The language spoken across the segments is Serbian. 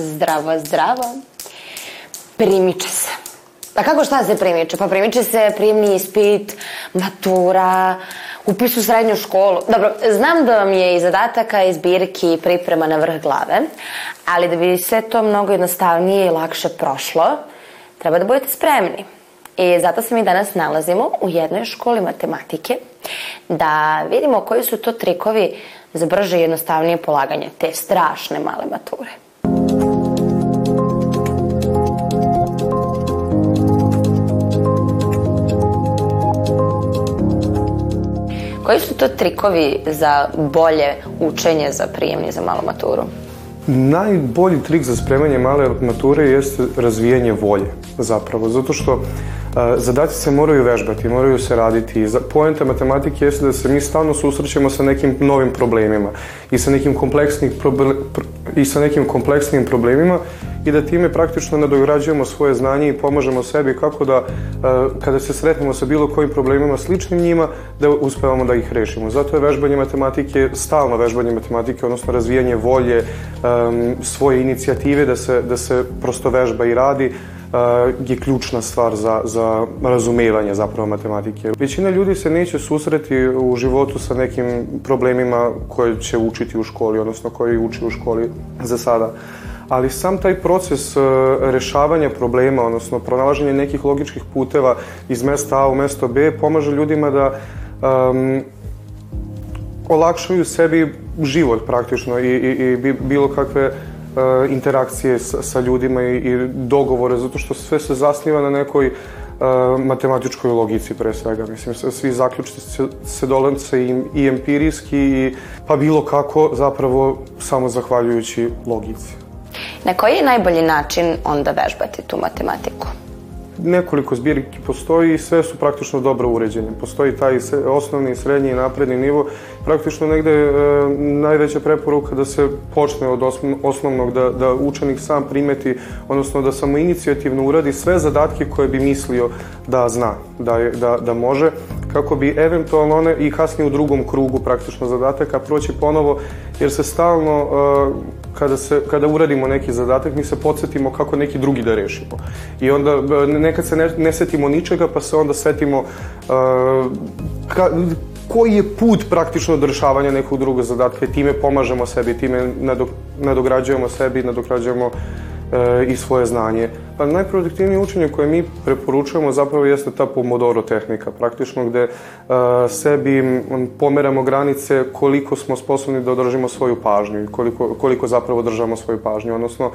Zdravo, zdravo. Primiče se. Pa kako šta se primiče? Pa primiče se prijemni ispit, matura, upis u srednju školu. Dobro, znam da vam je i zadataka i zbirki priprema na vrh glave, ali da bi sve to mnogo jednostavnije i lakše prošlo, treba da budete spremni. I zato se mi danas nalazimo u jednoj školi matematike da vidimo koji su to trikovi za brže i jednostavnije polaganje te strašne male mature. Koji su to trikovi za bolje učenje za prijemni za malu maturu? Najbolji trik za spremanje male mature jeste razvijanje volje zapravo, zato što uh, zadaci se moraju vežbati, moraju se raditi. Poenta matematike jeste da se mi stalno susrećemo sa nekim novim problemima i sa nekim kompleksnim, proble- pr- i sa nekim kompleksnim problemima i da time praktično nadograđujemo svoje znanje i pomažemo sebi kako da uh, kada se sretnemo sa bilo kojim problemima sličnim njima da uspevamo da ih rešimo. Zato je vežbanje matematike, stalno vežbanje matematike, odnosno razvijanje volje, svoje inicijative da se, da se prosto vežba i radi je ključna stvar za, za razumevanje zapravo matematike. Većina ljudi se neće susreti u životu sa nekim problemima koje će učiti u školi, odnosno koji uči u školi za sada ali sam taj proces uh, rešavanja problema, odnosno pronalaženje nekih logičkih puteva iz mesta A u mesto B pomaže ljudima da um, olakšaju sebi život praktično i, i, i bi- bilo kakve interakcije sa, sa ljudima i, i dogovore, zato što sve se zasniva na nekoj uh, matematičkoj logici pre svega. Mislim, svi zaključci se, se donose i, i empirijski i pa bilo kako zapravo samo zahvaljujući logici. Na koji je najbolji način onda vežbati tu matematiku? Nekoliko zbirki postoji i sve su praktično dobro uređene. Postoji taj osnovni, srednji i napredni nivo. Praktično negde e, najveća preporuka da se počne od osnovnog, da, da učenik sam primeti, odnosno da samo inicijativno uradi sve zadatke koje bi mislio da zna, da, je, da, da može, kako bi eventualno one i kasnije u drugom krugu praktično zadataka proći ponovo, jer se stalno e, kada, se, kada uradimo neki zadatak, mi se podsjetimo kako neki drugi da rešimo. I onda e, nekad se ne, ne setimo ničega, pa se onda setimo uh, ka, koji je put praktično do rešavanja nekog drugog zadatka i time pomažemo sebi, time nadok, nadograđujemo sebi, nadograđujemo e, i svoje znanje. Pa najproduktivnije učenje koje mi preporučujemo zapravo jeste ta Pomodoro tehnika, praktično gde e, sebi pomeramo granice koliko smo sposobni da održimo svoju pažnju i koliko, koliko zapravo držamo svoju pažnju, odnosno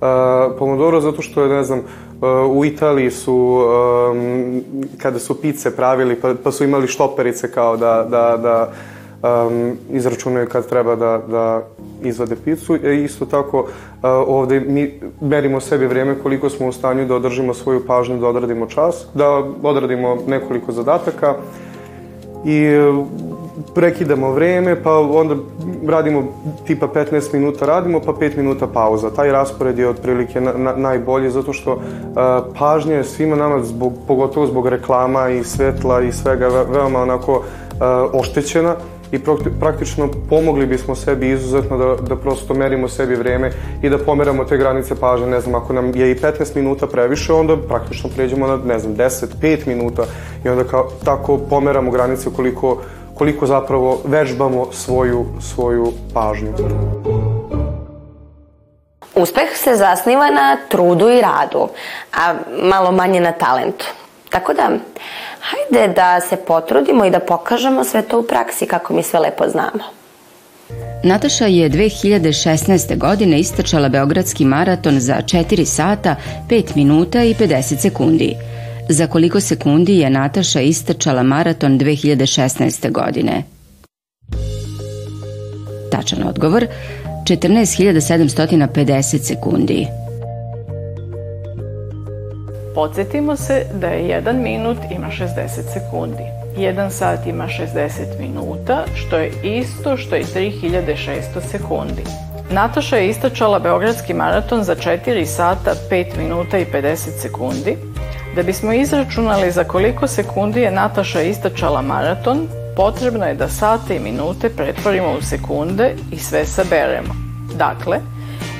Uh, Pomodoro zato što je, ne znam, uh, u Italiji su, um, kada su pice pravili, pa, pa su imali štoperice kao da, da, da um, izračunaju kad treba da, da izvade picu. E, isto tako, uh, ovde mi merimo sebi vreme koliko smo u stanju da održimo svoju pažnju, da odradimo čas, da odradimo nekoliko zadataka i e, prekidamo vreme, pa onda radimo tipa 15 minuta radimo, pa 5 minuta pauza. Taj raspored je otprilike na, na, najbolji zato što uh, pažnja je svima nama, zbog, pogotovo zbog reklama i svetla i svega, ve, veoma onako uh, oštećena i prakti- praktično pomogli bismo sebi izuzetno da, da prosto merimo sebi vreme i da pomeramo te granice pažnje, ne znam, ako nam je i 15 minuta previše, onda praktično pređemo na, ne znam, 10, 5 minuta i onda kao, tako pomeramo granice koliko, koliko zapravo vežbamo svoju, svoju pažnju. Uspeh se zasniva na trudu i radu, a malo manje na talentu. Tako da, hajde da se potrudimo i da pokažemo sve to u praksi kako mi sve lepo znamo. Nataša je 2016. godine istračala Beogradski maraton za 4 sata, 5 minuta i 50 sekundi. za koliko sekundi je Nataša istrčala maraton 2016. godine? Tačan odgovor 14.750 sekundi. Podsjetimo se da je 1 minut ima 60 sekundi. 1 sat ima 60 minuta, što je isto što i 3600 sekundi. Nataša je istračala Beogradski maraton za 4 sata 5 minuta i 50 sekundi. Da bismo izračunali za koliko sekundi je Nataša istračala maraton, potrebno je da sate i minute pretvorimo u sekunde i sve saberemo. Dakle,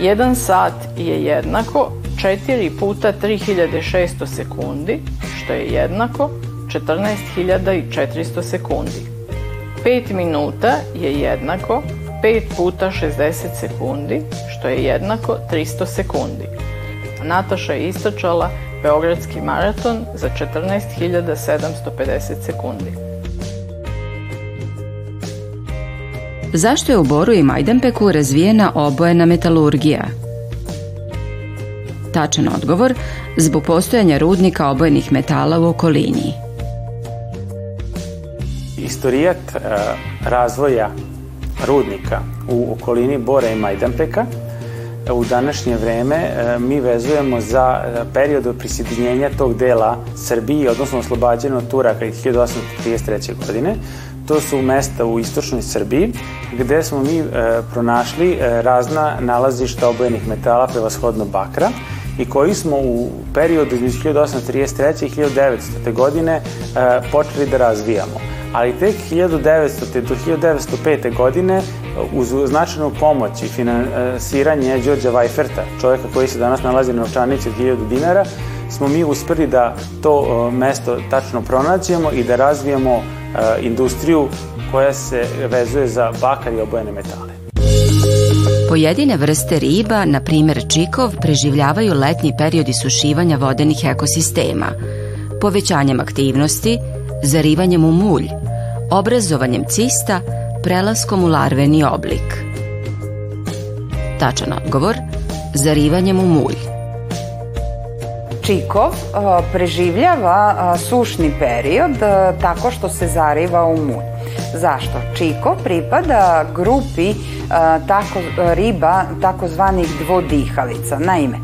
1 sat je jednako 4 puta 3600 sekundi, što je jednako 14.400 sekundi. 5 minuta je jednako 5 puta 60 sekundi, što je jednako 300 sekundi. Nataša je istračala Beogradski maraton za 14.750 sekundi. Zašto je u Boru i Majdanpeku razvijena obojena metalurgija? Tačan odgovor, zbog postojanja rudnika obojenih metala u okolini. Istorijat e, razvoja rudnika u okolini Bora i Majdanpeka u današnje vreme e, mi vezujemo za e, period prisidinjenja tog dela Srbiji, odnosno oslobađeno od Turaka iz 1833. godine. To su mesta u istočnoj Srbiji gde smo mi e, pronašli e, razna nalazišta obojenih metala, prevashodno bakra, i koji smo u periodu između 1833. i 1900. godine e, počeli da razvijamo. Ali tek 1900. do 1905. godine uz značajnu pomoć i finansiranje Đorđa Vajferta, čoveka koji se danas nalazi na novčanici od 1000 dinara, smo mi uspeli da to mesto tačno pronađemo i da razvijemo industriju koja se vezuje za bakar i obojene metale. Pojedine vrste riba, na primjer čikov, preživljavaju letnji period isušivanja vodenih ekosistema, povećanjem aktivnosti, zarivanjem u mulj, obrazovanjem cista, prelaskom u larveni oblik. Tačan odgovor, zarivanjem u mulj. Čikov preživljava sušni period tako što se zariva u mulj. Zašto? Čiko pripada grupi tako, riba takozvanih dvodihalica. Naime,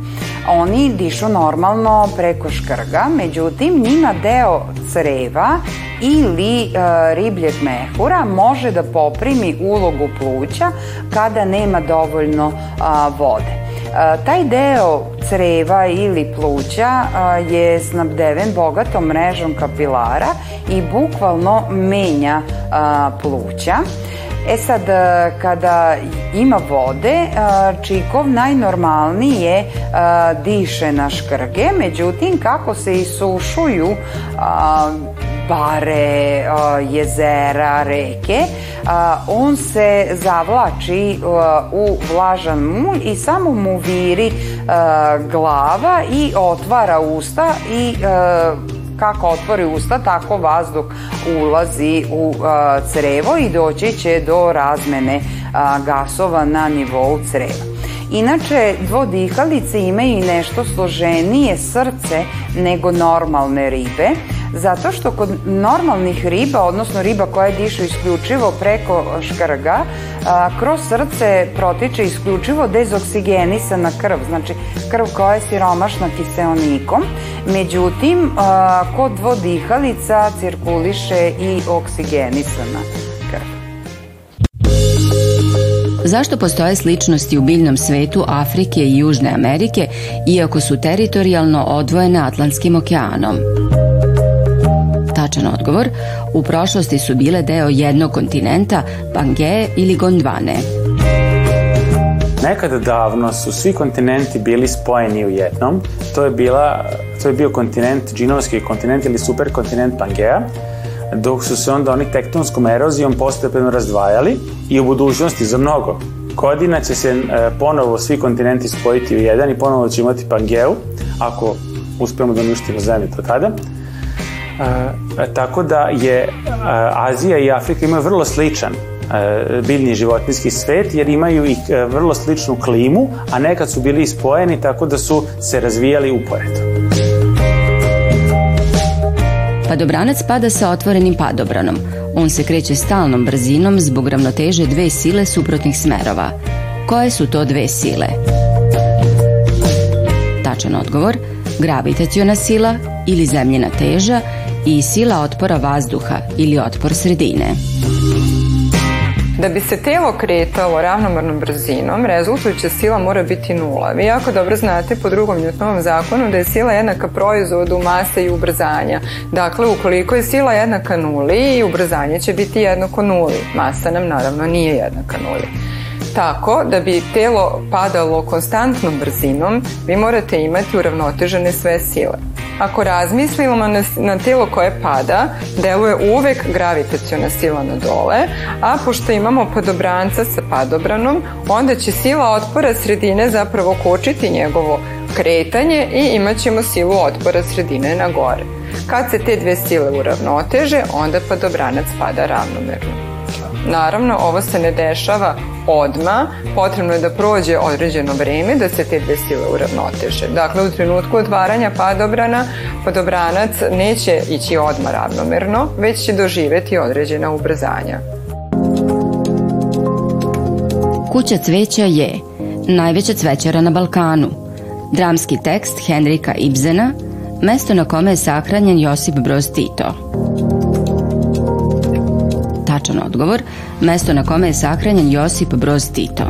oni dišu normalno preko škrga, međutim njima deo creva ili e, ribljeg mehura može da poprimi ulogu pluća kada nema dovoljno vode. Taj deo creva ili pluća je snabdeven bogatom mrežom kapilara i bukvalno menja pluća. E sad, kada ima vode, čikov najnormalnije diše na škrge, međutim, kako se isušuju bare, jezera, reke, on se zavlači u vlažan mulj i samo mu viri glava i otvara usta i kako otvori usta, tako vazduh ulazi u a, crevo i doći će do razmene gasova na nivou creva. Inače, dvodihalice imaju i nešto složenije srce nego normalne ribe, zato što kod normalnih riba, odnosno riba koje dišu isključivo preko škrga, kroz srce protiče isključivo dezoksigenisana krv, znači krv koja je siromašna kiseonikom, međutim, kod dvodihalica cirkuliše i oksigenisana krv. Zašto postoje sličnosti u biljnom svetu Afrike i Južne Amerike, iako su teritorijalno odvojene Atlantskim okeanom? Tačan odgovor, u prošlosti su bile deo jednog kontinenta, Pangeje ili Gondvane. Nekada davno su svi kontinenti bili spojeni u jednom. To je, bila, to je bio kontinent, džinovski kontinent ili superkontinent Pangeja, dok su se onda oni tektonskom erozijom postepeno razdvajali i u budućnosti za mnogo godina će se e, ponovo svi kontinenti spojiti u jedan i ponovo će imati Pangeu, ako uspemo da uništimo zemlju do tada. Tako da je Azija i Afrika imaju vrlo sličan biljni životinski svet jer imaju i vrlo sličnu klimu, a nekad su bili spojeni tako da su se razvijali uporedo. Padobranac pada sa otvorenim padobranom. On se kreće stalnom brzinom zbog ravnoteže dve sile suprotnih smerova. Koje su to dve sile? Tačan odgovor, gravitaciona sila ili zemljena teža i sila otpora vazduha ili otpor sredine. Da bi se telo kretalo ravnomernom brzinom, rezultujuća sila mora biti nula. Vi jako dobro znate po drugom Newtonovom zakonu da je sila jednaka proizvodu mase i ubrzanja. Dakle, ukoliko je sila jednaka nuli, i ubrzanje će biti jednako nuli. Masa nam naravno nije jednaka nuli. Tako, da bi telo padalo konstantnom brzinom, vi morate imati uravnotežene sve sile. Ako razmislimo na, na telo koje pada, deluje uvek gravitaciona sila na dole, a pošto imamo padobranca sa padobranom, onda će sila otpora sredine zapravo kočiti njegovo kretanje i imat ćemo silu otpora sredine na gore. Kad se te dve sile uravnoteže, onda padobranac pada ravnomerno. Naravno, ovo se ne dešava odma, potrebno je da prođe određeno vreme da se te dve sile uravnoteže. Dakle, u trenutku otvaranja padobrana, padobranac neće ići odma ravnomerno, već će doživeti određena ubrzanja. Kuća cveća je najveća cvećara na Balkanu, dramski tekst Henrika Ibzena, mesto na kome je sahranjen Josip Broz Tito. Tačan odgovor, mesto na kome je sahranjen Josip Broz Tito.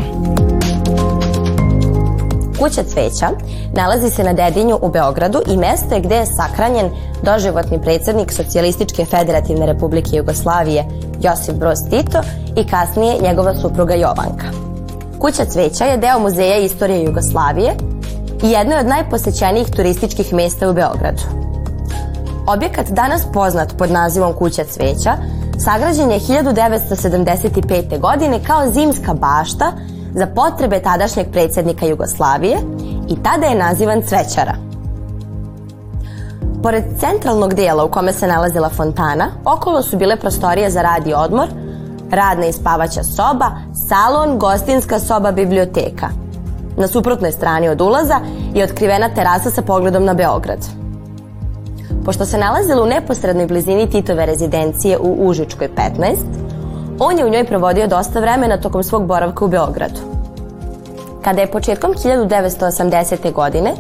Kuća cveća nalazi se na Dedinju u Beogradu i mesto je gde je sakranjen doživotni predsednik Socijalističke federativne republike Jugoslavije Josip Broz Tito i kasnije njegova supruga Jovanka. Kuća cveća je deo Muzeja istorije Jugoslavije i jedno je od najposećenijih turističkih mesta u Beogradu. Objekat danas poznat pod nazivom Kuća cveća sagrađen je 1975. godine kao zimska bašta za potrebe tadašnjeg predsednika Jugoslavije i tada je nazivan Cvećara. Pored centralnog dijela u kome se nalazila fontana, okolo su bile prostorije za rad i odmor, radna i spavaća soba, salon, gostinska soba, biblioteka. Na suprotnoj strani od ulaza je otkrivena terasa sa pogledom na Beograd. Pošto se nalazila u neposrednoj blizini Titove rezidencije u Užičkoj 15, on je u njoj provodio dosta vremena tokom svog boravka u Beogradu. Kada je početkom 1980. godine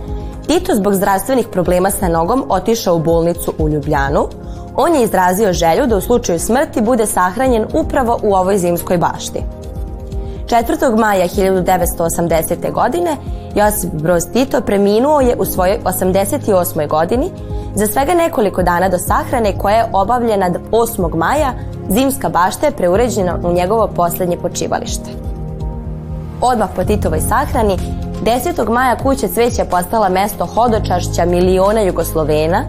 Tito zbog zdravstvenih problema sa nogom otišao u bolnicu u Ljubljanu, on je izrazio želju da u slučaju smrti bude sahranjen upravo u ovoj zimskoj bašti. 4. maja 1980. godine Josip Broz Tito preminuo je u svojoj 88. godini za svega nekoliko dana do sahrane koja je obavljena 8. maja zimska bašta je preuređena u njegovo poslednje počivalište. Odmah po Titovoj sahrani 10. maja kuća cveća postala mesto hodočašća miliona Jugoslovena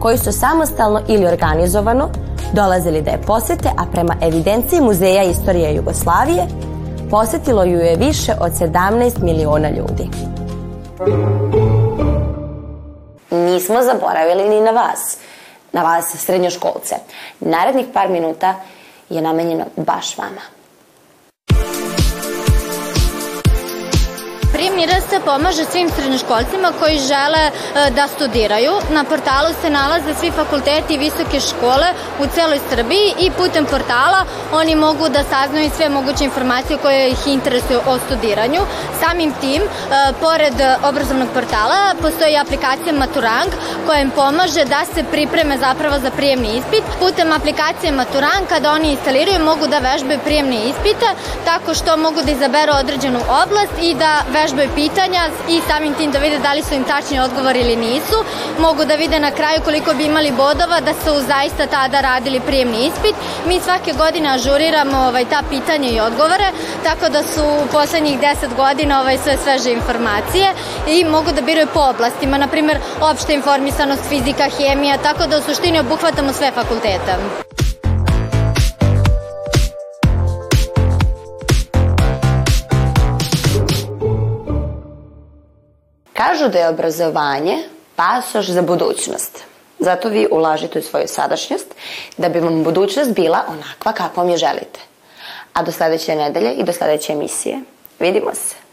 koji su samostalno ili organizovano dolazili da je posete, a prema evidenciji Muzeja istorije Jugoslavije posetilo ju je više od 17 miliona ljudi. Nismo zaboravili ni na vas, na vas srednjoškolce. Narednih par minuta je namenjeno baš vama. Prijemni RS pomaže svim srednjoškolcima koji žele e, da studiraju. Na portalu se nalaze svi fakulteti i visoke škole u celoj Srbiji i putem portala oni mogu da saznaju sve moguće informacije koje ih interesuju o studiranju. Samim tim, e, pored obrazovnog portala, postoji aplikacija Maturang koja im pomaže da se pripreme zapravo za prijemni ispit. Putem aplikacije Maturang, kada oni instaliraju, mogu da vežbaju prijemne ispite tako što mogu da izaberu određenu oblast i da vežbaju vežbaju pitanja i samim tim da vide da li su im tačni odgovor ili nisu. Mogu da vide na kraju koliko bi imali bodova da su zaista tada radili prijemni ispit. Mi svake godine ažuriramo ovaj, ta pitanja i odgovore, tako da su u poslednjih 10 godina ovaj, sve sveže informacije i mogu da biraju po oblastima, na primjer opšta informisanost, fizika, hemija, tako da u suštini obuhvatamo sve fakultete. Kažu da je obrazovanje pasoš za budućnost. Zato vi ulažite u svoju sadašnjost da bi vam budućnost bila onakva kakvom je želite. A do sledeće nedelje i do sledeće emisije vidimo se.